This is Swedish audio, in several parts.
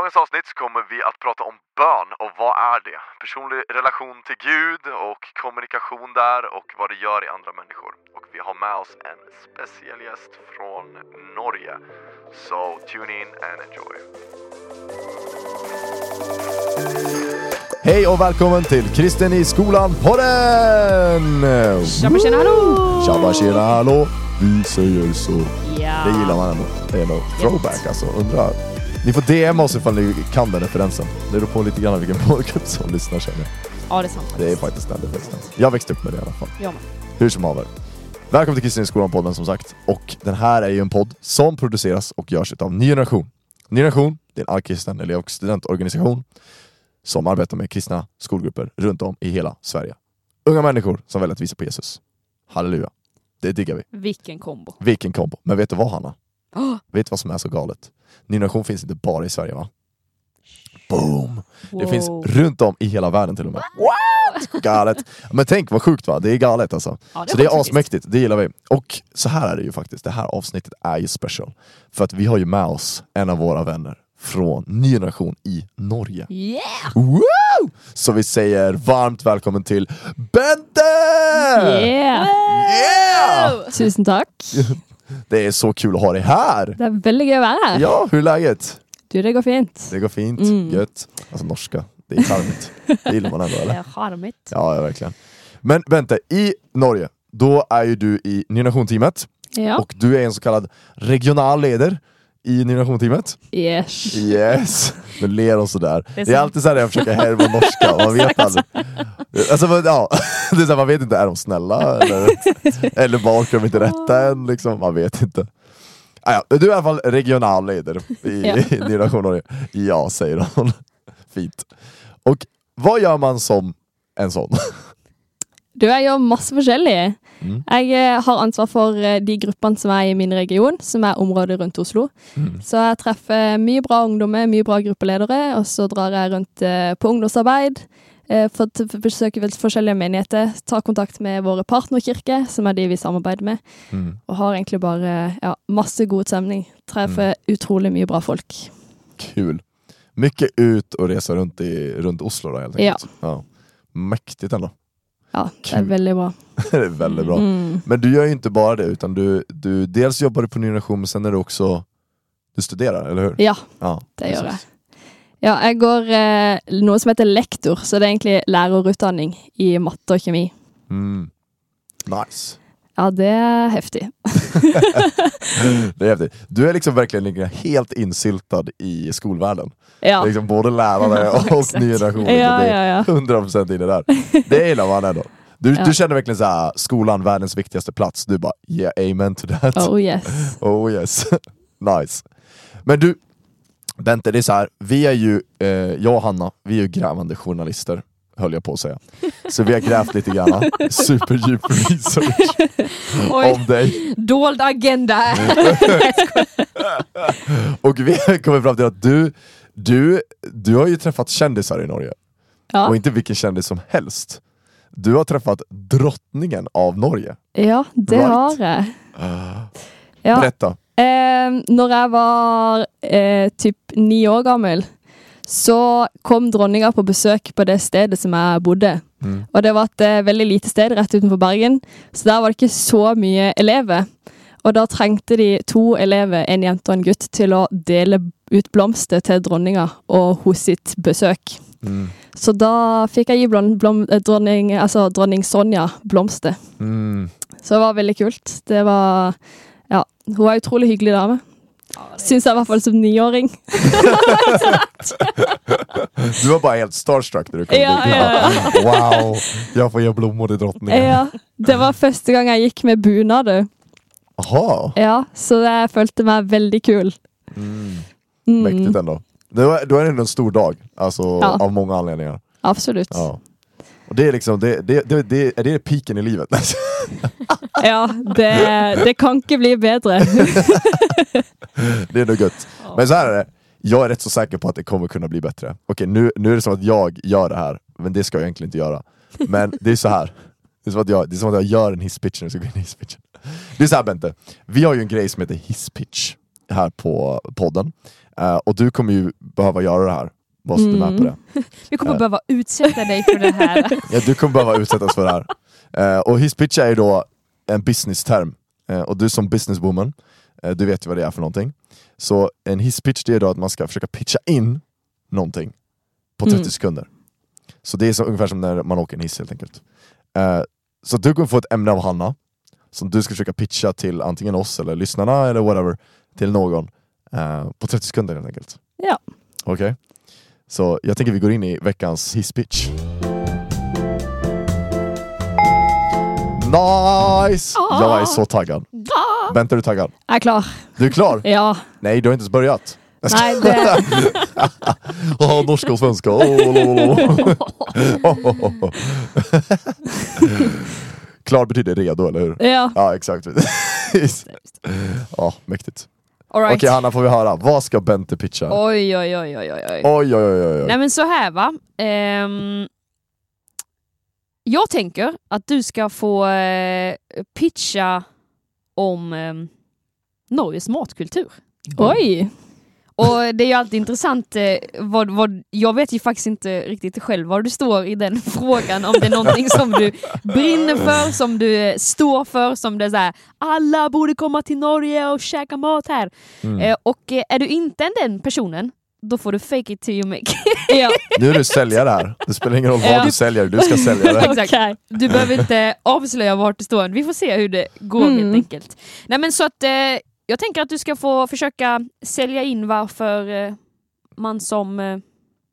dagens avsnitt så kommer vi att prata om bön och vad är det? Personlig relation till Gud och kommunikation där och vad det gör i andra människor. Och vi har med oss en speciell gäst från Norge. So tune in and enjoy. Hej och välkommen till Kristen i skolan-podden! Tjabba tjena hallå! Tjabba tjena hallå! Vi säger så. Ja. Det gillar man ändå. Det är nog throwback alltså. Undrar. Ni får DM oss ifall ni kan den referensen. Det beror på lite grann vilken målgrupp som lyssnar känner jag. Ja det är sant. Det är faktiskt den referensen. Jag växte upp med det i alla fall. Jag med. Hur som haver. Välkommen till Kristen i skolan-podden som sagt. Och den här är ju en podd som produceras och görs av Ny Generation. Ny Generation, det är en allkristen elev och studentorganisation som arbetar med kristna skolgrupper runt om i hela Sverige. Unga människor som väljer att visa på Jesus. Halleluja. Det diggar vi. Vilken kombo. Vilken kombo. Men vet du vad Hanna? Oh, Vet du vad som är så galet? Ny Generation finns inte bara i Sverige va? Boom! Det finns runt om i hela världen till och med. What? Galet! Men tänk vad sjukt va? Det är galet alltså. Ja, så det är asmäktigt, det gillar vi. Och så här är det ju faktiskt, det här avsnittet är ju special. För att vi har ju med oss en av våra vänner från Ny Generation i Norge. Yeah! Woo! Så vi säger varmt välkommen till Bente! Yeah! Yeah! Tusen tack. Det är så kul att ha dig här! Det är väldigt gøy å være her. Ja, hur är läget? Du, det går fint. Det går fint, Mm. gött. Alltså norska, det är charmigt. Det gillar man ändå eller? Det er charmigt. Ja, ja verkligen. Men Bente, i Norge, då är ju du i Ny Generation-teamet Ja. och du är en så kallad regional leder i Ny Generation-teamet. Yes. Yes! Nu ler hon sådär. Det är är, sant. alltid så här när jag försöker härma norska, man vet aldrig. Alltså, men, ja. det är så här, man vet inte, är de snälla? Eller, eller bakar de inte rätta än? Liksom, man vet inte. Ah, ja, du är i alla fall regionalledare i, Ja. i Ny Generation Norge. Ja, säger hon. Fint. Och vad gör man som en sån? Du, jeg gjør masse forskjellig. Mm. Jeg eh, har ansvar for eh, de gruppene som er i min region, som er området rundt Oslo. Mm. Så jeg treffer mye bra ungdommer, mye bra gruppeledere, og så drar jeg rundt eh, på ungdomsarbeid. For å t- besøke vel forskjellige menigheter, ta kontakt med våre partnerkirker, som er de vi samarbeider med, Mm. og har egentlig bare ja, masse god stemning. Treffer utrolig mye bra folk. Kul. Mycket ut och resa runt, i, runt Oslo då helt enkelt. Ja. Mäktigt ändå. Ja, det er Kul. veldig bra. det är väldigt bra. Mm. Men du gör ju inte bara det, utan du, du dels jobbar du på Ny Generation, men sen är du också du studerar, eller hur? Ja, Ja, det gjør jeg. precis. Ja, jeg går eh, noe som heter lektor, så det er egentlig lærerutdanning i matte og kjemi. Mm. Nice. Ja, det er heftig. Det är häftigt. Du är liksom verkligen helt insyltad i skolvärlden. Ja, Liksom både lärare och exakt. ny generation. ja, är ja. ja. 100% inne där. Det gillar man ändå. Du, Ja. du känner verkligen så här, skolan, världens viktigaste plats. Du bara, yeah amen to that. Oh yes. Oh yes, nice. Men du, Bente, det är så här, vi är ju, eh, jag och Hanna, vi är ju grävande journalister, höll jag på att säga. Så vi har grävt lite grann, superdjup research Oj, om dig. dold agenda. Och vi har kommit fram till att du, du, du har ju träffat kändisar i Norge, och Ja, inte vilken kändis som helst. Du har träffat drottningen av Norge. ja det Right. har jeg. Ja. Berätta. Eh, når jeg var eh, typ ni år gammel, så kom dronninga på besøk på det stedet som jeg bodde. Mm. Og det var et eh, veldig lite sted rett utenfor Bergen, så der var det ikke så mye elever. Og da trengte de to elever, en jente og en gutt, til å dele ut blomster til dronninga og hos sitt besøk. Mm. Så da fikk jeg gi blom, blom, eh, dronning, altså dronning Sonja blomster. Mm. Så det var veldig kult. Det var Ja, hun var en utrolig hyggelig dame. Syns jeg i hvert fall som niåring. Du var bara helt starstruck när du kom Ja, dit. ja, Wow, jag får ge blommor till drottningen. Ja, det var første gang jeg gikk med bunad. du. Ja, så jeg følte meg veldig kul. mm. Mm, mäktigt ändå. Det var, det ändå en stor dag, alltså Ja. av många anledningar. Absolutt. Ja. Och det är liksom, det, det, det, det, är det piken i livet? Ja, det, det kan ikke bli bedre. det är nog gött. Men så här är det, jag är rätt så säker på att det kommer kunna bli bättre. Okej, nu, nu är det som att jag gör det här, men det ska jag egentligen inte göra. Men det är så här. Det är som att jag, det är som att jag gör en hisspitch när jag ska gå in i hisspitchen. Det är så här Bente, vi har ju en grej som heter hisspitch. här på podden. Eh, och du kommer ju behöva göra det här. Du är med på Mm. det. Vi kommer Ja. behöva utsätta dig för det här. Ja, du kommer behöva utsättas för det här. Eh, och hisspitch är ju då en business-term. Eh, och du som businesswoman, eh, du vet ju vad det är för någonting. Så en hisspitch det är då att man ska försöka pitcha in någonting på 30 Mm. sekunder. Så det är så, ungefär som när man åker en hiss helt enkelt. Eh, så du kommer få ett ämne av Hanna, som du ska försöka pitcha till antingen oss eller lyssnarna eller whatever, till någon på 30 sekunder helt enkelt. Ja. Okej? Så jag tänker vi går in i veckans hisspitch. Nice! Ah. Jag är så taggad. Vänta, är du taggad? Jag är klar. Du är klar? Ja. Nej, du har inte ens börjat. Nej, det... Åh, norska och svenska. Åh, åh, åh, åh. Klar betyder redo, eller hur? Ja. Ja, exakt. ja, mäktigt. All right. Okej Hanna, får vi höra. Vad ska Bente pitcha? Oj, oj, oj, oj, oj. oj. Oj, oj, oj. Nej men så här va. Ehm, jag tänker att du ska få eh, pitcha om ehm, Norges matkultur. Oj. Och det är ju alltid intressant, eh, vad, vad, jag vet ju faktiskt inte riktigt själv var du står i den frågan, om det är någonting som du brinner för, som du eh, står för, som det är såhär, alla borde komma till Norge och käka mat här. Mm. Eh, och eh, är du inte den personen, då får du fake it till you make. Ja. Nu är du säljare här. Det spelar ingen roll vad Ja. du säljer, du ska sälja det. Exakt. Du behöver inte avslöja vart du står, vi får se hur det går Mm. helt enkelt. Nej men så att eh, jag tänker att du ska få försöka sälja in varför eh, man som eh,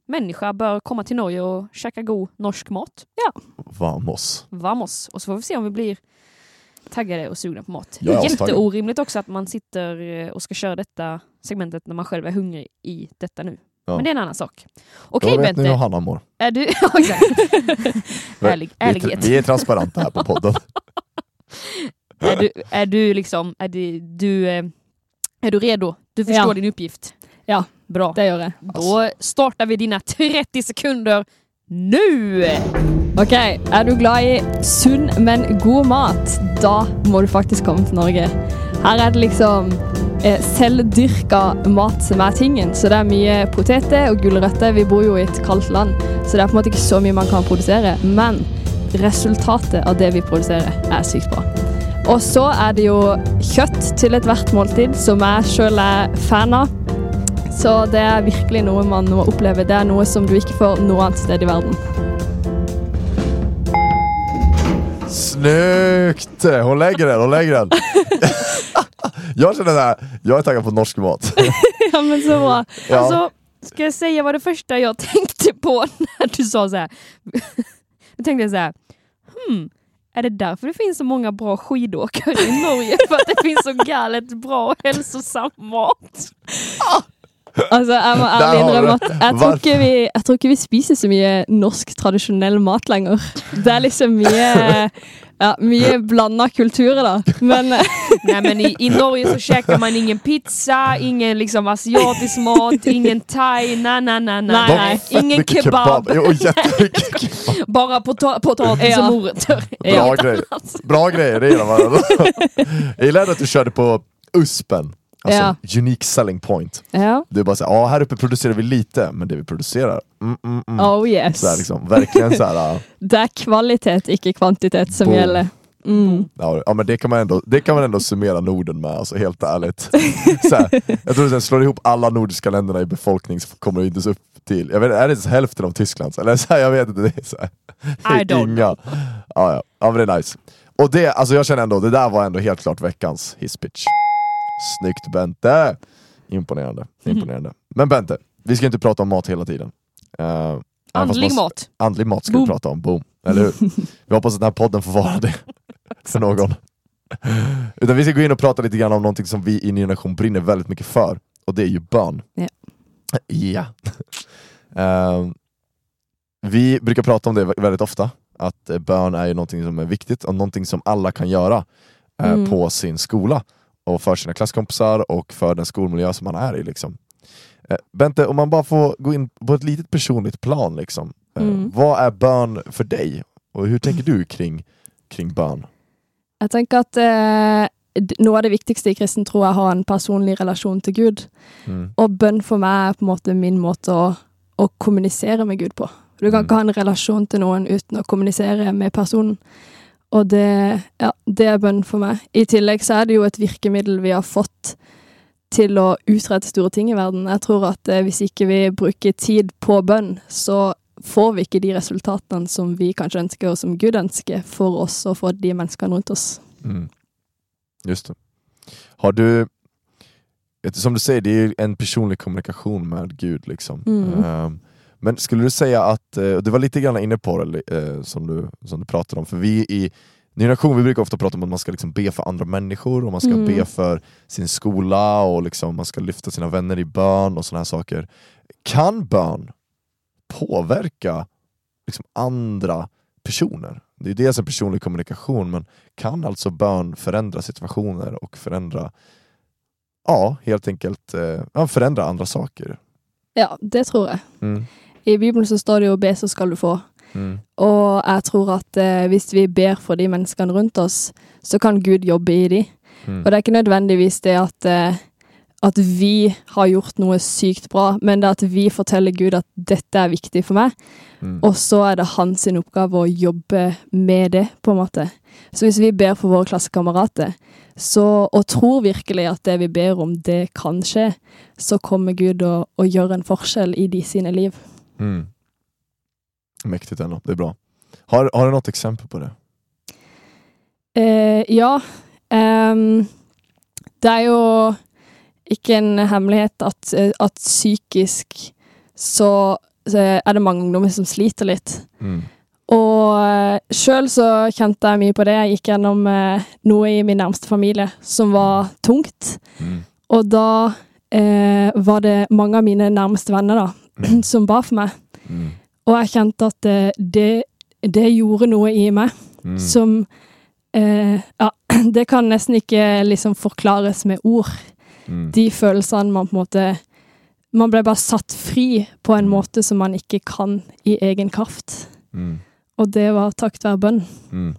människa bör komma till Norge och käka god norsk mat. Vamos. Vamos! Och så får vi se om vi blir taggade och sugna på mat. Jag är. Jätteorimligt också att man sitter eh, och ska köra detta segmentet när man själv är hungrig i detta nu. Ja. Men det är en annan sak. Okej Då vet ni hur Bente, Hanna mår. är du... Ärlig, ärlighet. vi är transparenta här på podden. Är du, är du liksom, är du, du, eh, är du redo? Du förstår Ja. din uppgift? Ja. Bra. Det gör jag. Då startar vi dina 30 sekunder nu! Okej, är du glad i sunn, men god mat, da må du faktisk komme til Norge. Her er det liksom eh, selvdyrka mat som er tingen. Så det er mye poteter og gulrøtter. Vi bor jo i et kaldt land, så det er på en måte ikke så mye man kan produsere. Men resultatet av det vi produserer, er sykt bra. Og så er det jo kjøtt til ethvert måltid, som jeg sjøl er fan av. Så det er virkelig noe man må oppleve. Det er noe som du ikke får noe annet sted i verden. Snyggt! Hon lägger den, hon lägger den. jag känner såhär, jag är taggad på norsk mat. Ja, men så bra. Ja. Alltså, ska jag säga vad det första jag tänkte på när du sa så här. Då tänkte jag så här, hmm, är det därför det finns så många bra skidåkare i Norge? För att det finns så galet bra och hälsosam mat? Altså, jeg må ærlig innrømme at jeg tror, ikke vi, jeg tror ikke vi spiser så mye norsk tradisjonell mat lenger. Det er liksom mye ja, mye blanda kulturer, da. Men Nej men i, i Norge så käkar man ingen pizza, ingen liksom asiatisk mat, ingen thai, nej nej nej Nej, De har nej. fett Ingen mycket kebab, Jo, kebab. bara pota potatis Ja. och morötter. Bra Ja. grejer. Bra grejer, det gillar man. Jag gillade att du körde på USPen. Alltså, Ja. unique selling point. ja. Du är bara såhär, ja här uppe producerar vi lite, men det vi producerar, mm, mm, mm. Oh yes. Så här, liksom, verkligen såhär, Det er kvalitet, ikke kvantitet, som Boom. gjelder. Mm. ja, men det kan, man ändå, det kan man ändå summera Norden med, alltså helt ärligt. Så här, jag tror att jag slår ihop alla nordiska länderna i befolkning så kommer det inte upp till, jag vet, är det ens hälften av Tysklands? Eller så här, jag vet inte, det är så här. I don't Inga. Ja, ja. ja men det är nice. Och det, alltså jag känner ändå, det där var ändå helt klart veckans hisspitch. Snyggt Bente! Imponerande, imponerande. Men Bente, vi ska inte prata om mat hela tiden. Uh, Andlig mat. Andlig mat ska Boom. vi prata om, boom. Eller hur? Vi hoppas att den här podden får vara det för någon. Utan vi ska gå in och prata lite grann om någonting som vi i Ny Generation brinner väldigt mycket för. Och det är ju bön. Ja. Ja. Ehm, vi brukar prata om det vä- väldigt ofta, att eh, bön är ju någonting som är viktigt och någonting som alla kan göra eh, Mm. på sin skola och för sina klasskompisar och för den skolmiljö som man är i. Liksom. Eh, Bente, om man bara får gå in på ett litet personligt plan, liksom. Eh, Mm. vad är bön för dig? Och hur tänker du kring, kring bön? Jeg tenker at eh, d- noe av det viktigste i kristen tro er å ha en personlig relasjon til Gud. Mm. Og bønn for meg er på en måte min måte å, å kommunisere med Gud på. Du kan Mm. ikke ha en relasjon til noen uten å kommunisere med personen. Og det, ja, det er bønn for meg. I tillegg så er det jo et virkemiddel vi har fått til å utrette store ting i verden. Jeg tror at eh, hvis ikke vi bruker tid på bønn, så får vi ikke de resultatene som vi kanskje ønsker, og som Gud ønsker for oss og for de menneskene rundt oss. Mm. Just det. Har du, som du säger, det är en personlig kommunikation med Gud. Liksom. Mm. Ehm, men skulle du säga att, eh, och du var lite grann inne på det eh, som, du, som du pratade om, för vi i Ny Nation vi brukar ofta prata om att man ska liksom be för andra människor och man ska Mm. be för sin skola och liksom man ska lyfta sina vänner i bön och sådana här saker. Kan bön påverka liksom andra personer? Det är dels en personlig kommunikation men kan alltså bön förändra situationer och förändra, ja helt enkelt eh, förändra andra saker? Ja, det tror jeg. Mm. I Bibelen så står det jo 'be, så skal du få'. Mm. Og jeg tror at eh, hvis vi ber for de menneskene rundt oss, så kan Gud jobbe i de. Mm. Og det er ikke nødvendigvis det at, eh, at vi har gjort noe sykt bra, men det at vi forteller Gud at dette er viktig for meg, Mm. og så er det hans oppgave å jobbe med det, på en måte. Så hvis vi ber for våre klassekamerater, så, og tror virkelig at det vi ber om, det kan skje, så kommer Gud å, å gjøre en forskjell i de sine liv. Mm. Mäktigt ändå, det är bra. Har, har du något exempel på det? Eh, ja. ehm, det er jo ikke en hemmelighet at, eh, at psykisk så, så er det mange ungdommer som sliter litt. Mm. Og eh, sjøl så kjente jeg mye på det. Jeg gikk gjennom eh, noe i min nærmeste familie som var tungt. Mm. Og da eh, var det mange av mine nærmeste venner da. som ba for meg. Mm. Og jeg kjente at eh, det, det gjorde noe i meg Mm. som eh, Ja, det kan nesten ikke liksom forklares med ord. Mm. De følelsene man på en måte Man ble bare satt fri på en Mm. måte som man ikke kan i egen kraft. Mm. Og det var takket være bønn. Mm.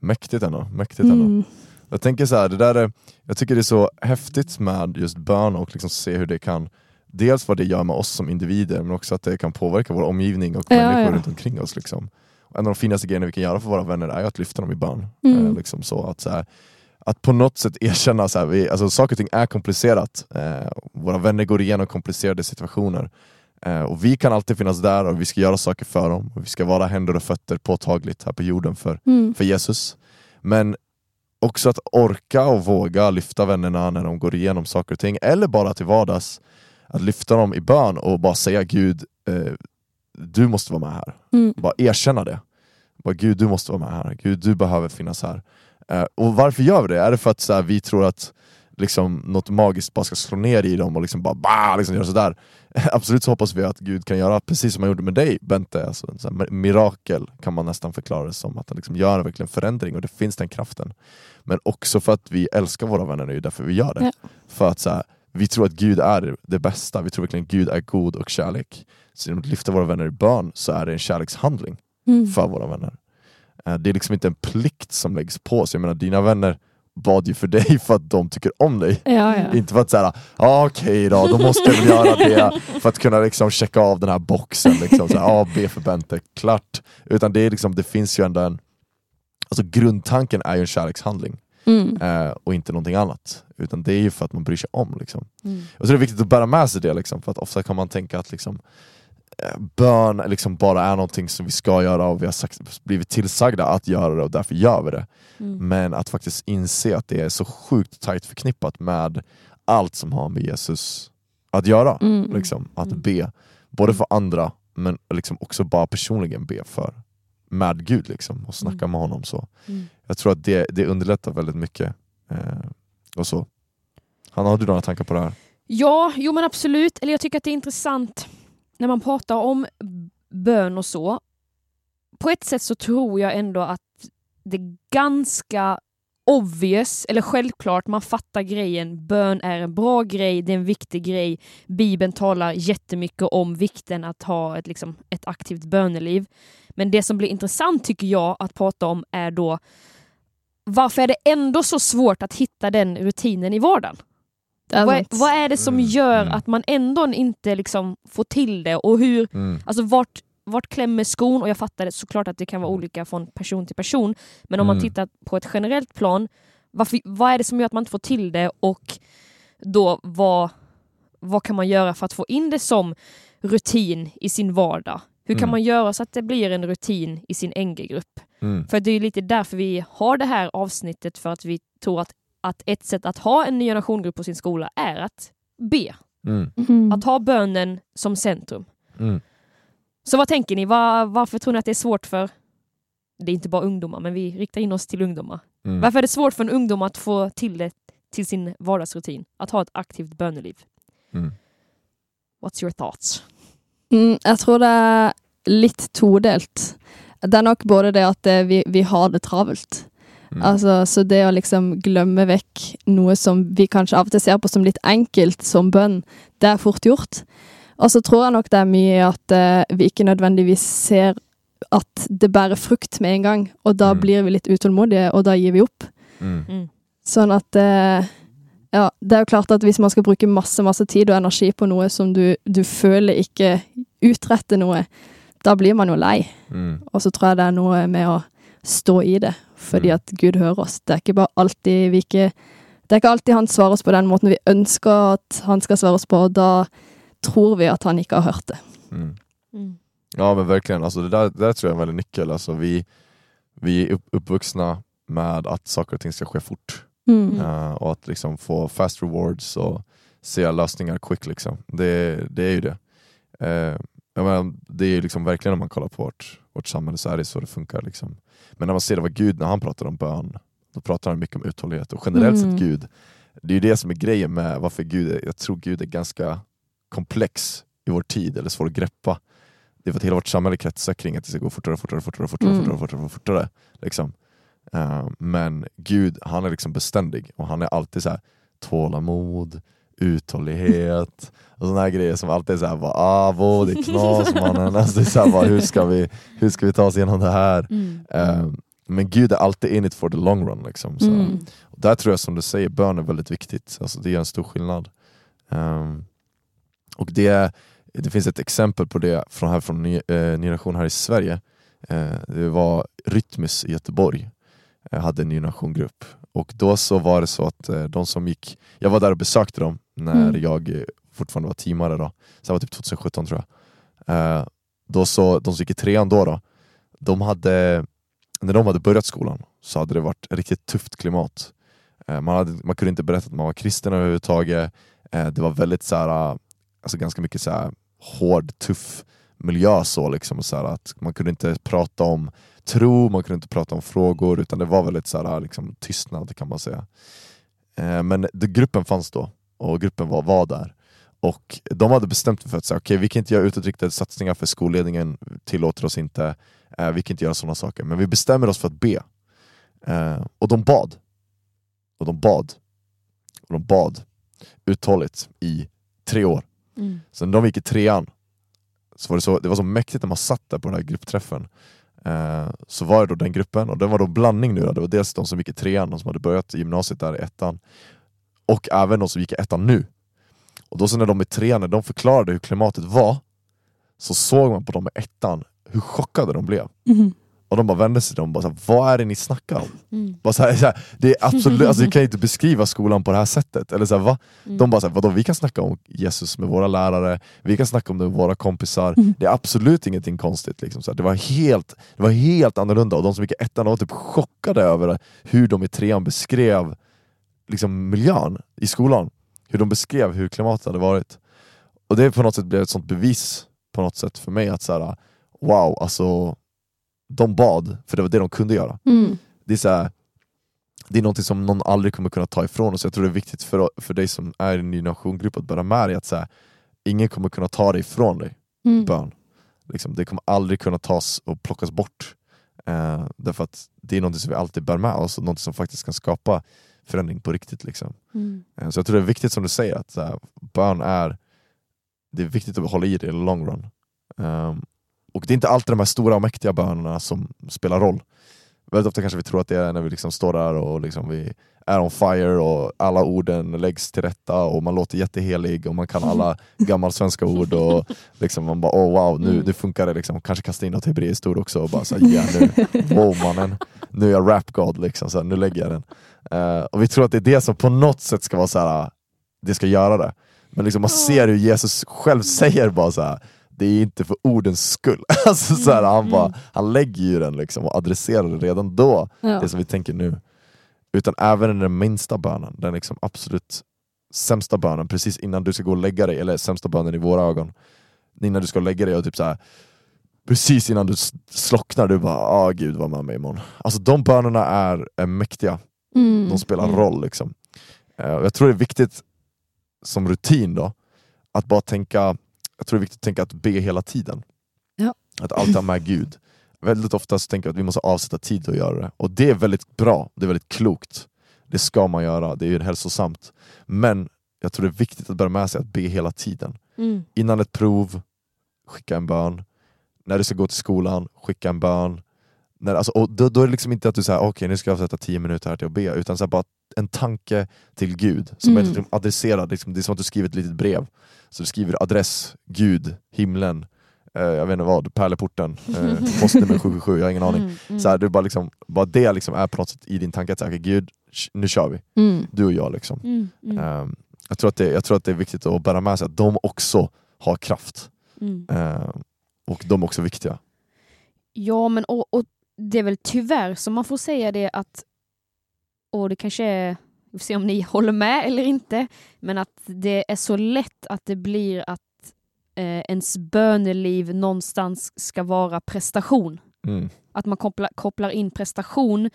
Mäktigt ändå, mäktigt ändå. Mm. Jag tänker så här, det där är, jag tycker det är så häftigt med just bön och liksom se hur det kan Dels vad det gör med oss som individer men också att det kan påverka vår omgivning och Ja, människor ja. runt omkring oss. Liksom. En av de finaste grejerna vi kan göra för våra vänner är att lyfta dem i bön. Mm. Eh, liksom så att, så här, att på något sätt erkänna, så här, vi, alltså, saker och ting är komplicerat. Eh, våra vänner går igenom komplicerade situationer. Eh, och vi kan alltid finnas där och vi ska göra saker för dem. Och vi ska vara händer och fötter påtagligt här på jorden för Mm. för Jesus. Men också att orka och våga lyfta vännerna när de går igenom saker och ting, eller bara till vardags, att lyfta dem i bön och bara säga Gud, eh, du måste vara med här. Mm. Bara erkänna det. Bara, Gud, du måste vara med här. Gud, du behöver finnas här. Eh, och varför gör vi det? Är det för att så här, vi tror att liksom, något magiskt bara ska slå ner i dem och liksom bara bah, liksom göra sådär? Absolut så hoppas vi att Gud kan göra precis som han gjorde med dig Bente, alltså, sån här mirakel kan man nästan förklara det som, att han liksom gör verkligen förändring och det finns den kraften. Men också för att vi älskar våra vänner, det är ju därför vi gör det. Ja. För att så här, vi tror att Gud är det bästa, vi tror verkligen att Gud är god och kärlek. Så genom att lyfta våra vänner i bön så är det en kärlekshandling Mm. för våra vänner. Eh, Det är liksom inte en plikt som läggs på oss. Jag menar dina vänner bad ju för dig för att de tycker om dig. Ja, ja. Inte för att säga, ah, okej då, då måste jag väl göra det för att kunna liksom checka av den här boxen. Liksom, så här, ah, B för Bente, klart. Utan det, är liksom, det finns ju ändå en... Alltså grundtanken är ju en kärlekshandling Mm. eh, och inte någonting annat. Utan det är ju för att man bryr sig om. Liksom. Mm. Jag tror det är viktigt att bära med sig det, liksom, för att ofta kan man tänka att liksom, eh, bön liksom bara är någonting som vi ska göra och vi har sagt, blivit tillsagda att göra det och därför gör vi det. Mm. Men att faktiskt inse att det är så sjukt tajt förknippat med allt som har med Jesus att göra. Mm. Liksom, att Mm. be, både för andra men liksom också bara personligen be för med Gud liksom, och snacka Mm. med honom. så. Mm. Jag tror att det, det underlättar väldigt mycket. Eh, och så. Hanna, har du några tankar på det här? Ja, jo men absolut. Eller jag tycker att det är intressant när man pratar om bön och så. På ett sätt så tror jag ändå att det ganska obvious, eller självklart, man fattar grejen. Bön är en bra grej, det är en viktig grej. Bibeln talar jättemycket om vikten att ha ett, liksom, ett aktivt böneliv. Men det som blir intressant tycker jag att prata om är då varför är det ändå så svårt att hitta den rutinen i vardagen? Vad är, vad är det som Mm, gör mm. att man ändå inte liksom får till det? Och hur, Mm. alltså vart, vart klämmer skon? Och jag fattar det, såklart att det kan vara olika från person till person. Men om man Mm. tittar på ett generellt plan, varför, vad är det som gör att man inte får till det? Och då vad, vad kan man göra för att få in det som rutin i sin vardag? Hur kan Mm. man göra så att det blir en rutin i sin NG-grupp? Mm. För det är lite därför vi har det här avsnittet, för att vi tror att, att ett sätt att ha en ny generationgrupp på sin skola är att be. Mm. Mhm. Att ha bönen som centrum. Så vad tänker ni? Var, varför tror ni att det är svårt för, det är inte bara ungdomar, men vi riktar in oss till ungdomar. Mm. Varför är det svårt för en ungdom att få till det till sin vardagsrutin? Att ha ett aktivt böneliv? Mm. What's your thoughts? Mm, jeg tror det er litt todelt. Det er nok både det at eh, vi, vi har det travelt. Mm. Altså, så det å liksom glemme vekk noe som vi kanskje av og til ser på som litt enkelt, som bønn, det er fort gjort. Og så tror jeg nok det er mye at eh, vi ikke nødvendigvis ser at det bærer frukt med en gang, og da Mm. blir vi litt utålmodige, og da gir vi opp. Mm. Mm. Sånn at eh, Ja, det er jo klart at hvis man skal bruke masse, masse tid og energi på noe som du, du føler ikke utretter noe, da blir man jo lei. Mm. Og så tror jeg det er noe med å stå i det, fordi Mm. at Gud hører oss. Det er ikke bare alltid vi ikke Det er ikke alltid han svarer oss på den måten vi ønsker at han skal svare oss på, og da tror vi at han ikke har hørt det. Mm. Mm. Ja men verkligen, alltså det, där, det där tror jag är en väldigt nyckel. Alltså vi, vi är upp, uppvuxna med att saker och ting ska ske fort. Mm. Eh, och att liksom få fast rewards och se lösningar quick liksom. Det, det är ju det. Uh, jag menar, det är ju liksom verkligen om man kollar på vårt, vårt samhälle så är det så det funkar. Liksom. Men när man ser det vad Gud, när han pratar om bön, då pratar han mycket om uthållighet. Och generellt Mm. sett Gud, det är ju det som är grejen med varför Gud, är, jag tror Gud är ganska komplex i vår tid, eller svår att greppa. Det är för att hela vårt samhälle kretsar kring att det ska gå fortare, fortare, fortare, fortare, Mm. fortare, fortare, fortare. Liksom. Eh, men Gud, han är liksom beständig och han är alltid så här tålamod, uthållighet och sådana här grejer som alltid är såhär, bara, ah, vad, det är knas mannen, alltså, det är så här, bara, hur, ska vi, hur ska vi ta oss igenom det här? Mm. Eh, men Gud är alltid in it for the long run. Liksom, så. Mm. Och där tror jag som du säger, bön är väldigt viktigt. Alltså, det gör en stor skillnad. Ehm, och det, det finns ett exempel på det från, här, från ny, eh, Ny Generation här i Sverige. Eh, det var Rytmus i Göteborg, eh, hade en Ny Generation-grupp. Och då så var det så att eh, de som gick, jag var där och besökte dem när Mm. jag eh, fortfarande var teamare då. Så det var typ 2017 tror jag. Eh, då så, de som gick i trean då, då de hade, när de hade börjat skolan så hade det varit ett riktigt tufft klimat. Eh, Man, hade, man kunde inte berätta att man var kristen överhuvudtaget. Det var väldigt så här, alltså ganska mycket så här, hård, tuff miljö. Så liksom, så här, att man kunde inte prata om tro, man kunde inte prata om frågor, utan det var väldigt så här, liksom, tystnad kan man säga. Eh, Men det, gruppen fanns då, och gruppen var, var där. Och de hade bestämt sig för att säga, okay, vi kan inte göra utåtriktade satsningar för skolledningen tillåter oss inte, eh, vi kan inte göra sådana saker, men vi bestämmer oss för att be. Eh, och de bad. Och de bad. Och de bad uthålligt i tre år. Mm. När de gick i trean, så var det, så, det var så mäktigt när man satt där på den här gruppträffen. Eh, så var det då den gruppen, och den var då blandning nu. Då. Det var dels de som gick i trean, de som hade börjat gymnasiet där i ettan, och även de som gick i ettan nu. Och då så när de i trean, när de förklarade hur klimatet var, så såg man på dem i ettan hur chockade de blev. Mhm. Och de bara vände sig till dem och bara så här, vad är det ni snackar om? Mm. Bara så här, så här, det är absolut, alltså, vi kan inte beskriva skolan på det här sättet. Eller så här, va? Mm. De bara, så här, vadå, vi kan snacka om Jesus med våra lärare, vi kan snacka om det med våra kompisar, Mm. det är absolut ingenting konstigt. Liksom, så. Det, var helt, det var helt annorlunda och de som gick i ettan var typ chockade över hur de i trean beskrev liksom, miljön i skolan. Hur de beskrev hur klimatet hade varit. Och det på något sätt blev ett sånt bevis på något sätt för mig att så wow, alltså de bad, för det var det de kunde göra. Mm. Det är, så här, det är något som någon aldrig kommer kunna ta ifrån oss. Jag tror det är viktigt för, för dig som är i en ny nationgrupp att bära med dig att så här, ingen kommer kunna ta det ifrån dig, Mm. bön. Liksom, det kommer aldrig kunna tas och plockas bort. Eh, därför att det är något som vi alltid bär med oss och något som faktiskt kan skapa förändring på riktigt. Liksom. Mm. Eh, så jag tror det är viktigt som du säger, att så här, bön är det är viktigt att hålla i det i long run. Ehm, och det är inte alltid de här stora och mäktiga bönerna som spelar roll. Väldigt ofta kanske vi tror att det är när vi liksom står där och liksom vi är on fire och alla orden läggs till rätta och man låter jättehelig och man kan alla gammalsvenska ord och liksom man bara oh wow, nu, nu funkar det liksom. Kanske kasta in något hebreiskt ord också och bara så här, ja nu, wow mannen, nu är jag rap god liksom, så här, nu lägger jag den. Eh, och vi tror att det är det som på något sätt ska vara så här, det ska göra det. Men liksom man ser hur Jesus själv säger bara så här. Det är inte för ordens skull. Alltså så här, han, bara, han lägger ju den liksom och adresserar det redan då, Ja. det som vi tänker nu. Utan även den minsta bönen, den liksom absolut sämsta bönen, precis innan du ska gå och lägga dig, eller sämsta bönen i våra ögon, innan du ska lägga dig och typ så här. Precis innan du slocknar, du bara ah gud var med mig imorgon. Alltså de bönerna är, är mäktiga, Mm. de spelar Mm. roll. Liksom. Och jag tror det är viktigt som rutin då, att bara tänka, jag tror det är viktigt att tänka att be hela tiden. Ja. Att alltid ha med Gud. Väldigt ofta så tänker jag att vi måste avsätta tid att göra det. Och det är väldigt bra, det är väldigt klokt. Det ska man göra, det är ju hälsosamt. Men jag tror det är viktigt att bära med sig att be hela tiden. Mm. Innan ett prov, skicka en bön. När du ska gå till skolan, skicka en bön. När, alltså, och då, då är det liksom inte att du säger okej nu ska jag avsätta tio minuter här till att be, utan så här, bara en tanke till Gud som är Mm. liksom adresserad. Liksom, det är som att du skriver ett litet brev. Så du skriver adress, Gud, himlen, eh, jag vet inte vad, pärleporten, eh, postnummer 777, jag har ingen aning. Mm, mm. Så här, du bara, liksom, bara det liksom är på något sätt i din tanke att säga, okej, Gud, nu kör vi, Mm. du och jag. Liksom. Ehm, jag, tror att det, jag tror att det är viktigt att bära med sig att de också har kraft. Ehm, och de är också viktiga. Ja, men och, och det är väl tyvärr som man får säga det att, och det kanske är, vi får se om ni håller med eller inte, men att det är så lätt att det blir att eh, ens böneliv någonstans ska vara prestation. Mm. Att man kopplar, kopplar in prestation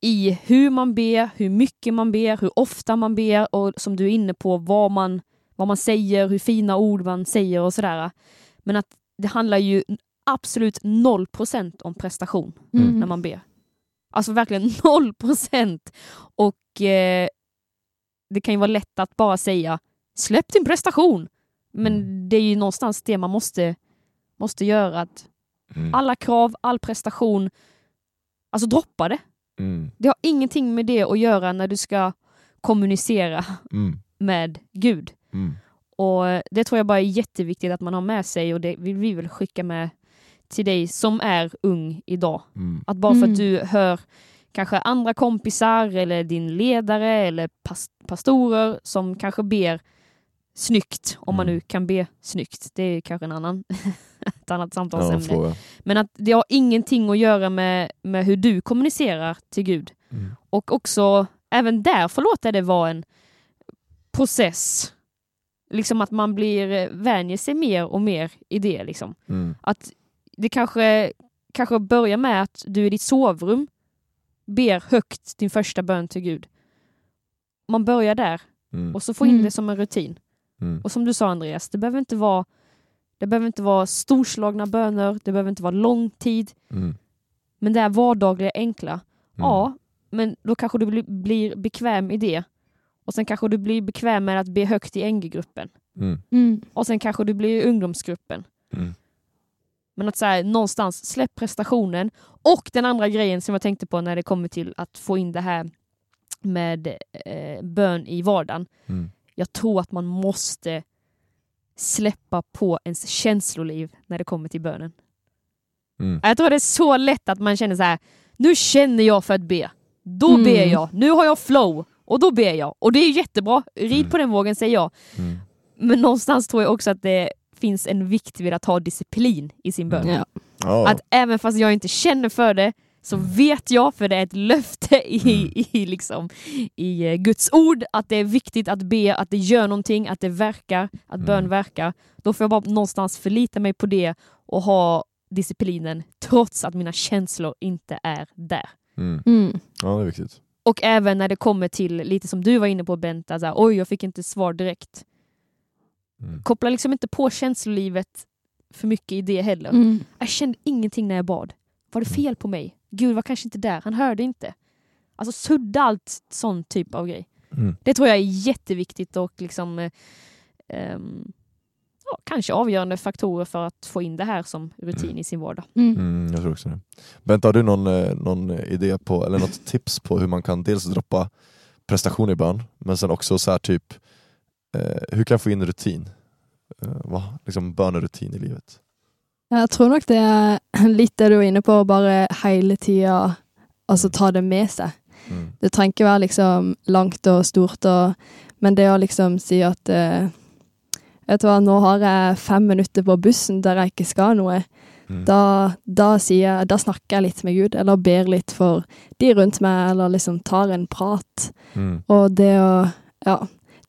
i hur man ber, hur mycket man ber, hur ofta man ber och som du är inne på, vad man, vad man säger, hur fina ord man säger och sådär. Men att det handlar ju absolut noll procent om prestation Mm. när man ber. Alltså verkligen noll procent. Och eh, det kan ju vara lätt att bara säga släpp din prestation. Men Mm. det är ju någonstans det man måste, måste göra. Att Mm. alla krav, all prestation, alltså droppa det. Mm. Det har ingenting med det att göra när du ska kommunicera Mm. med Gud. Mm. Och Det tror jag bara är jätteviktigt att man har med sig och det vill vi väl skicka med till dig som är ung idag. Mm. Att bara för Mm. att du hör kanske andra kompisar eller din ledare eller pas pastorer som kanske ber snyggt, om man Mm. nu kan be snyggt. Det är kanske en annan, ett annat Ja, samtalsämne. fråga. Men att det har ingenting att göra med, med hur du kommunicerar till Gud. Mm. Och också, även där får låta det vara en process. Liksom att man blir, eh, vänjer sig mer och mer i det. Liksom. Mm. Att det kanske, kanske börjar med att du i ditt sovrum ber högt din första bön till Gud. Man börjar där Mm. och så får in Mm. det som en rutin. Mm. Och som du sa Andreas, det behöver inte vara det behöver inte vara storslagna böner, det behöver inte vara lång tid, Mm. men det är vardagliga, enkla. Mm. Ja, men då kanske du bli, blir bekväm i det. Och sen kanske du blir bekväm med att be högt i NG-gruppen. Mm. Mm. Och sen kanske du blir i ungdomsgruppen. Men att så här, någonstans, släpp prestationen. Och den andra grejen som jag tänkte på när det kommer till att få in det här med eh, bön i vardagen. Mm. Jag tror att man måste släppa på ens känsloliv när det kommer till bönen. Mm. Jag tror det är så lätt att man känner så här. nu känner jag för att be. Då Mm. ber jag. Nu har jag flow. Och då ber jag. Och det är jättebra. Rid Mm. på den vågen säger jag. Mm. Men någonstans tror jag också att det finns en vikt vid att ha disciplin i sin bön. Ja. Ja. Att även fast jag inte känner för det så vet jag, för det är ett löfte i, Mm. i, liksom, i eh, Guds ord, att det är viktigt att be, att det gör någonting, att det verkar, att Mm. bön verkar. Då får jag bara någonstans förlita mig på det och ha disciplinen trots att mina känslor inte är där. Mm. Mm. ja, det är viktigt. Och även när det kommer till lite som du var inne på Benta, så här, oj jag fick inte svar direkt. Mm. Koppla liksom inte på känslolivet för mycket i det heller. Mm. Jag kände ingenting när jag bad. Var det fel på mig? Gud var kanske inte där, han hörde inte. Alltså sudda allt sån typ av grej. Mm. Det tror jag är jätteviktigt och liksom eh, ehm, ja, kanske avgörande faktorer för att få in det här som rutin i sin vardag. Mm. Mm, jag tror också det. Bent, har du någon, eh, någon idé på, eller något tips på hur man kan dels droppa prestation i bön, men sen också så här typ, hur kan jag få in rutin? Eh, vad, liksom bönerutin i livet? Jeg tror nok det er litt det du er inne på, å bare hele tida altså ta det med seg. Mm. Det trenger ikke være liksom langt og stort, og, men det å liksom si at eh, Vet du hva, nå har jeg fem minutter på bussen der jeg ikke skal noe. Mm. Da, da, jeg, da snakker jeg litt med Gud, eller ber litt for de rundt meg, eller liksom tar en prat. Mm. Og det å Ja.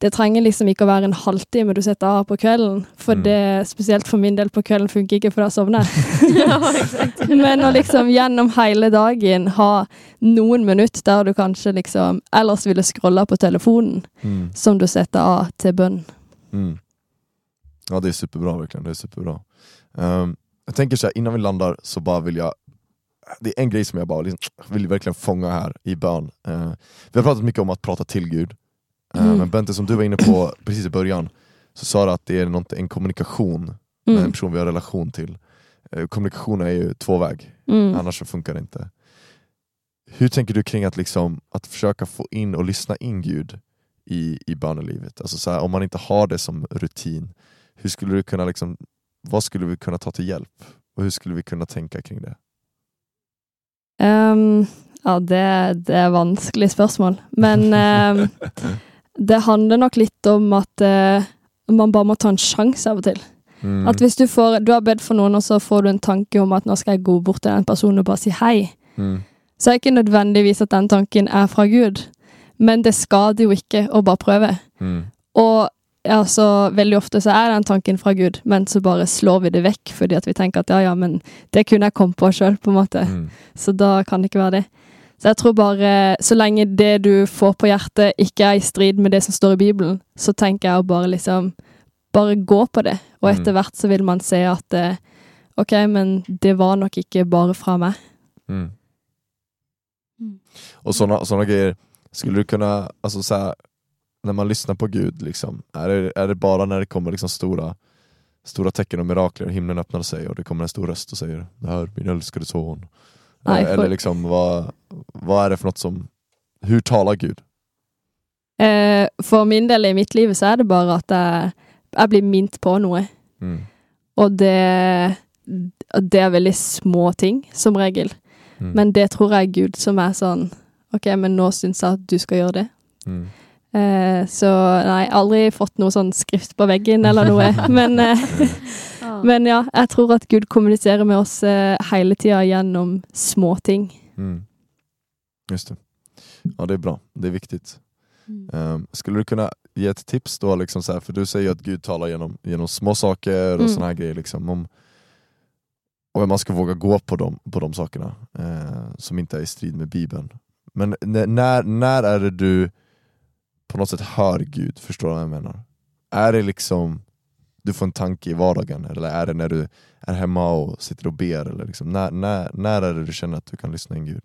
Det trenger liksom ikke å være en halvtime du setter av på kvelden, for Mm. det, spesielt for min del på kvelden, funker ikke, for da sovner jeg. Men å liksom gjennom hele dagen ha noen minutter der du kanskje liksom ellers ville scrolla på telefonen, Mm. som du setter av til bønn. Mm. Ja det är superbra verkligen, det är superbra. Ehm, jag tänker så här, innan vi landar så bara vill jag det är en grej som jag bara liksom, vill verkligen fånga här i bön. Eh, vi har pratat mycket om att prata till Gud, Mm. men Bente som du var inne på precis i början, så sa du att det är något, en kommunikation med en Mm. person vi har relation till. Eh, kommunikation är ju tvåväg, Mm. annars så funkar det inte. Hur tänker du kring att, liksom, att försöka få in och lyssna in Gud i, i bönelivet? Alltså så här, om man inte har det som rutin, hur skulle du kunna liksom, vad skulle vi kunna ta till hjälp? Och hur skulle vi kunna tänka kring det? Ehm, ja, det, det er vanskelig spørsmål. Men ehm, det handler nok litt om at eh, man bare må ta en sjanse av og til. Mm. At hvis du får Du har bedt for noen, og så får du en tanke om at nå skal jeg gå bort til den personen og bare si hei, Mm. så er det ikke nødvendigvis at den tanken er fra Gud. Men det skader jo ikke å bare prøve. Mm. Og altså, veldig ofte så er den tanken fra Gud, men så bare slår vi det vekk fordi at vi tenker at ja, ja, men det kunne jeg kommet på sjøl, på en måte. Mm. Så da kan det ikke være det. Så jeg tror bare, så lenge det du får på hjertet ikke er i strid med det som står i Bibelen, så tenker jeg å bare liksom Bare gå på det. Og Mm. etter hvert så vil man se at eh, OK, men det var nok ikke bare fra meg. Mm. Mm. Och sådana såna grejer, skulle du kunna, alltså så här, när man lyssnar på Gud, liksom, är, det, är det bara när det kommer liksom stora, stora tecken och mirakler, himlen öppnar sig och det kommer en stor röst och säger det här är min älskade son. Nej, eller, för- eller liksom, vad, vad är det för något som, hur talar Gud? Eh, for min del i mitt liv så er det bare at jeg, jeg blir minnet på noe. Mm. Og det, det er veldig små ting, som regel. Mm. Men det tror jeg er Gud som er sånn OK, men nå syns jeg at du skal gjøre det. Mm. Eh, så nei, aldri fått noe sånn skrift på veggen eller noe. men, eh, men ja, jeg tror at Gud kommuniserer med oss eh, hele tida gjennom små ting. Mm. Just det. Ja det är bra, det är viktigt. Mm. Ehm, skulle du kunna ge ett tips då, liksom så här, för du säger att Gud talar genom, genom små saker och Mm. såna här grejer. Liksom, om, och man ska våga gå på de, på de sakerna eh, som inte är i strid med Bibeln. Men när, när är det du på något sätt hör Gud? Förstår du vad jag menar? Är det liksom du får en tanke i vardagen eller är det när du är hemma och sitter och ber? Eller liksom, när, när, när är det du känner att du kan lyssna in Gud?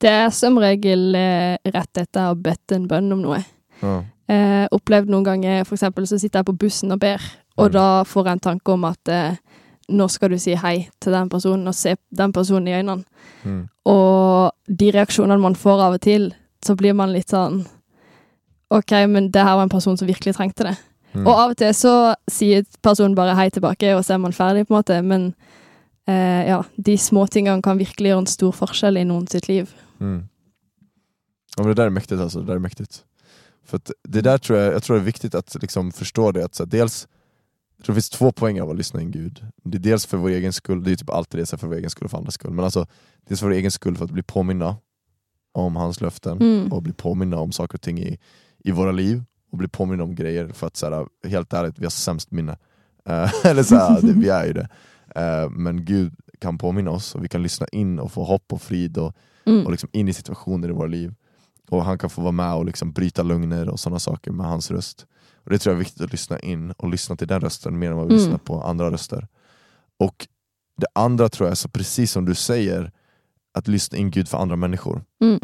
Det er som regel eh, rett etter å ha bedt en bønn om noe. Ja. Eh, opplevd noen ganger, for eksempel så sitter jeg på bussen og ber, og Mm. da får jeg en tanke om at eh, nå skal du si hei til den personen og se den personen i øynene. Mm. Og de reaksjonene man får av og til, så blir man litt sånn OK, men det her var en person som virkelig trengte det. Mm. Og av og til så sier personen bare hei tilbake, og så er man ferdig, på en måte. Men eh, ja, de små tingene kan virkelig gjøre en stor forskjell i noen sitt liv. Mm. Ja, men det där är mäktigt alltså, det där är mäktigt. För det där tror jag, jag tror det är viktigt att liksom förstå det, att så här, dels jag tror det finns två poänger av att lyssna in Gud. Det är dels för vår egen skull, det är typ alltid det, så för vår egen skull och för andras skull. Men alltså, dels för vår egen skull för att bli påminna om hans löften Mm. och bli påminna om saker och ting i, i våra liv och bli påminna om grejer för att så här, helt ärligt, vi har sämst minne. Eh, Eller så här, det, vi är ju det. Eh, men Gud kan påminna oss och vi kan lyssna in och få hopp och frid och Mm. och liksom in i situationer i våra liv. Och han kan få vara med och liksom bryta lögner och sådana saker med hans röst. Och Det tror jag är viktigt att lyssna in och lyssna till den rösten mer än vad vi Mm. lyssnar på andra röster. Och det andra tror jag är så precis som du säger, att lyssna in Gud för andra människor. Mm.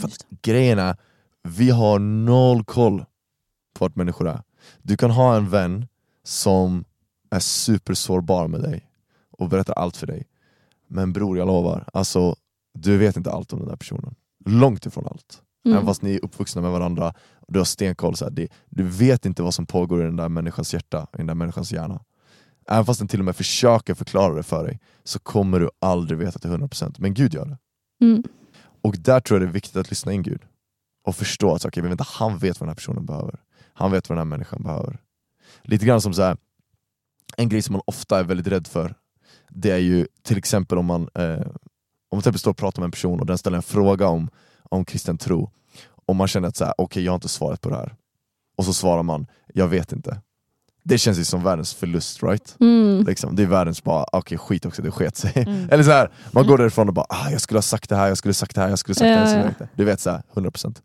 För att grejen är, vi har noll koll vart människor är. Du kan ha en vän som är supersårbar med dig och berättar allt för dig. Men bror, jag lovar, alltså, du vet inte allt om den där personen. Långt ifrån allt. Mm. Även fast ni är uppvuxna med varandra och du har stenkoll, så här, det, du vet inte vad som pågår i den där människans hjärta, i den där människans hjärna. Även fast den till och med försöker förklara det för dig, så kommer du aldrig veta till 100%, men Gud gör det. Mm. Och där tror jag det är viktigt att lyssna in Gud och förstå att okay, vänta, han vet vad den här personen behöver. Han vet vad den här människan behöver. Lite grann som så här, en grej som man ofta är väldigt rädd för, det är ju till exempel om man, eh, om man till står och pratar med en person och den ställer en fråga om, om kristen tro, och man känner att så här, okej jag har inte svaret på det här. Och så svarar man, jag vet inte. Det känns ju som världens förlust, right? Mm. Liksom, det är världens bara, okej skit också, det sket sig. Mm. Eller så här, man går därifrån och bara, ah, jag skulle ha sagt det här, jag skulle ha sagt det här, jag skulle ha sagt det här. Ja. Du vet, så här, 100%.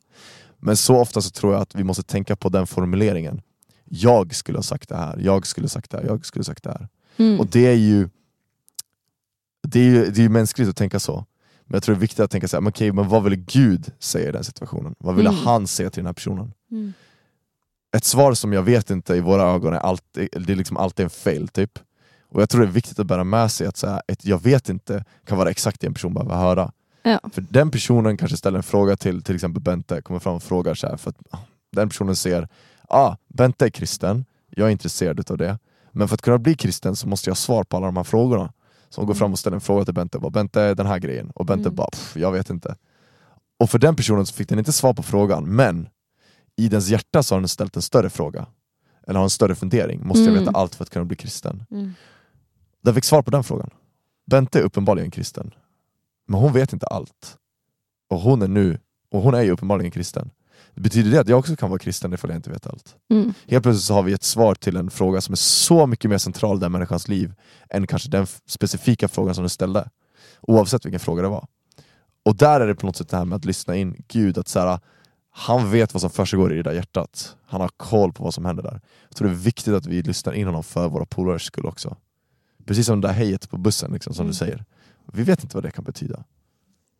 Men så ofta så tror jag att vi måste tänka på den formuleringen. Jag skulle ha sagt det här, jag skulle ha sagt det här, jag skulle ha sagt det här. Mm. Och det är ju det är ju, det är ju mänskligt att tänka så. Men jag tror det är viktigt att tänka så här, men okej, men vad vill Gud säga i den situationen? Vad vill Mm. han säga till den här personen? Mm. ett svar som jag vet inte i våra ögon är alltid, det är liksom alltid en fail typ. Och jag tror det är viktigt att bära med sig att så här, ett jag vet inte kan vara exakt det en person behöver höra. Ja. För den personen kanske ställer en fråga till till exempel Bente, kommer fram och frågar så här, för att ah, den personen ser, ah, Bente är kristen, jag är intresserad utav det, men för att kunna bli kristen så måste jag ha svar på alla de här frågorna. Så hon går fram och ställer en fråga till Bente, bara, Bente den här grejen, och Bente Mm. bara, "Pff, jag vet inte. Och för den personen så fick den inte svar på frågan, men i dens hjärta så har den ställt en större fråga. Eller har en större fundering. Måste jag Mm. veta allt för att kunna bli kristen? Mm. Den fick svar på den frågan. Bente är uppenbarligen kristen. Men hon vet inte allt. Och hon är nu, och hon är ju uppenbarligen kristen. Betyder det att jag också kan vara kristen ifall jag inte vet allt? Mm. Helt plötsligt så har vi ett svar till en fråga som är så mycket mer central i den människans liv än kanske den specifika frågan som du ställde. Oavsett vilken fråga det var. Och där är det på något sätt det här med att lyssna in Gud, att så här, han vet vad som försiggår i det där hjärtat. Han har koll på vad som händer där. Jag tror det är viktigt att vi lyssnar in honom för våra polares skull också. Precis som det där hejet på bussen, liksom, som Mm. du säger. Vi vet inte vad det kan betyda.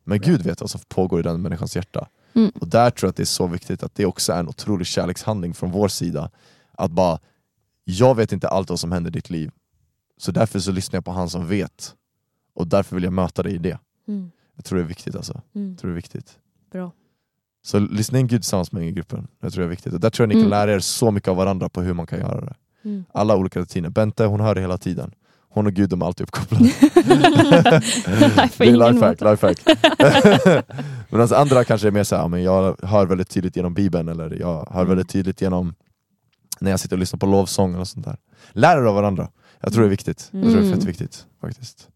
Men Gud vet vad som pågår i den människans hjärta. Mm. Och där tror jag att det är så viktigt att det också är en otrolig kärlekshandling från vår sida. Att bara, jag vet inte allt vad som händer i ditt liv, så därför så lyssnar jag på han som vet. Och därför vill jag möta dig i det. Mm. Jag tror det är viktigt alltså. Mm. Jag tror det är viktigt. Bra. Så lyssna in Gud tillsammans med gruppen. Jag tror det är viktigt. Och där tror jag ni kan Mm. lära er så mycket av varandra på hur man kan göra det. Mm. Alla olika rutiner. Bente hon hör det hela tiden. Hon och Gud de är alltid uppkopplade. Det är lifehack, lifehack. Medan andra kanske är mer såhär, men jag hör väldigt tydligt genom bibeln eller jag hör Mm. väldigt tydligt genom när jag sitter och lyssnar på lovsång och sånt där. Lär er av varandra. Jag tror det är viktigt. Jag tror det är Mm. fett viktigt faktiskt.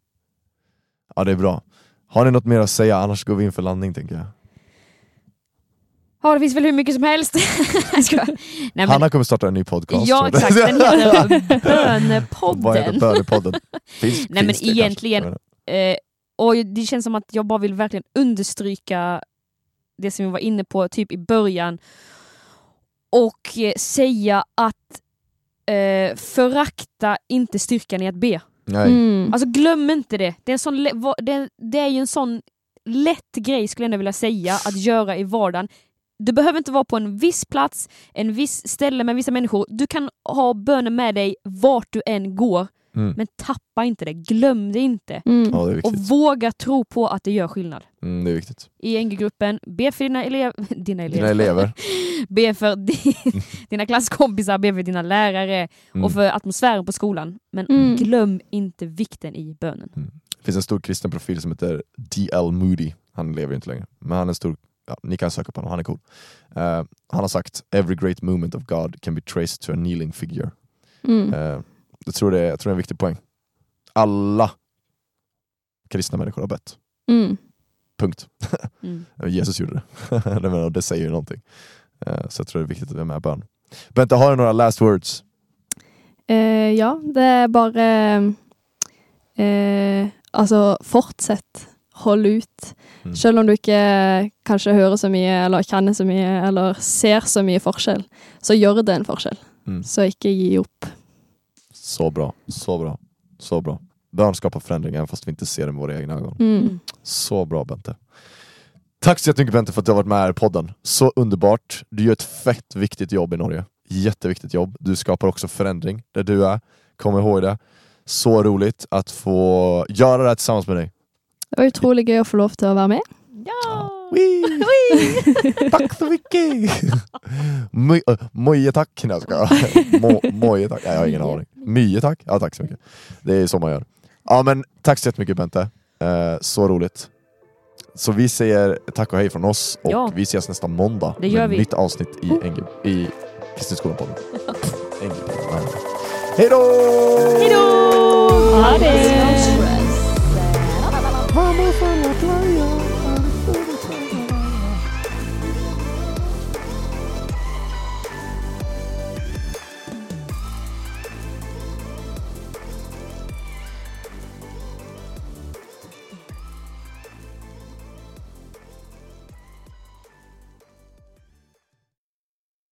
Ja det är bra. Har ni något mer att säga? Annars går vi in för landning tänker jag. Ja, det finns väl hur mycket som helst. Nej, men, Hanna kommer starta en ny podcast. ja, exakt. Den heter Vad heter Bönepodden. Bönepodden? Finns, Nej, men finns det kanske? egentligen- Eh, och det känns som att jag bara vill verkligen understryka det som vi var inne på typ i början. Och eh, säga att eh, förakta inte styrkan i att be. Nej. Mm. Alltså glöm inte det. Det är, en sån, det är ju en sån lätt grej skulle jag ändå vilja säga att göra i vardagen. Du behöver inte vara på en viss plats, en viss ställe med vissa människor. Du kan ha bönen med dig vart du än går. Mm. Men tappa inte det, glöm det inte. Mm. Ja det är Och våga tro på att det gör skillnad. Mm, det är viktigt. I NG-gruppen, be för dina, elev, dina elever. Dina elever. Be för di, dina klasskompisar, be för dina lärare Mm. och för atmosfären på skolan. Men Mm. glöm inte vikten i bönen. Det finns en stor kristen profil som heter D.L. Moody. Han lever inte längre, men han är en stor, ja, ni kan söka på honom, han är cool. Eh, han har sagt “Every great movement of God can be traced to a kneeling figure”. Mm. Eh, jag, tror det, jag tror det är en viktig poäng. Alla kristna människor har bett. Mm. Punkt. Mm. Jesus gjorde det. Det säger ju någonting. Eh, så jag tror det är viktigt att vi är med i bön. Bente, har du några last words? Eh, ja, det är bara eh, Altså, fortsett. Hold ut. Mm. Selv om du ikke kanskje hører så mye, eller kjenner så mye, eller ser så mye forskjell, så gjør det en forskjell. Mm. Så ikke gi opp. Så bra, så bra, så bra. Bön skapar förändring även fast vi inte ser det med våra egna ögon. Mm. Så bra Bente. Tack så jättemycket Bente för att du har varit med här i podden. Så underbart. Du gör ett fett viktigt jobb i Norge. Jätteviktigt jobb. Du skapar också förändring där du är. kom ihåg det. Så roligt att få göra det här tillsammans med dig. Det var utrolig gøy å få lov til å være med. Ja! Wee! Tack så mycket! My, Moje tack. Nej, jag skojar. Mo, moje tack. Nej, jag har ingen aning. Mye tack. Ja, tack så mycket. Det är så man gör. Ja, men tack så jättemycket Bente. Eh, så roligt. Så vi säger tack och hej från oss och Ja. vi ses nästa måndag Det gör med vi. nytt avsnitt i, NG, i Kristinskolan-podden. NG-podden. Hej då! Ha det! Vamos a la playa.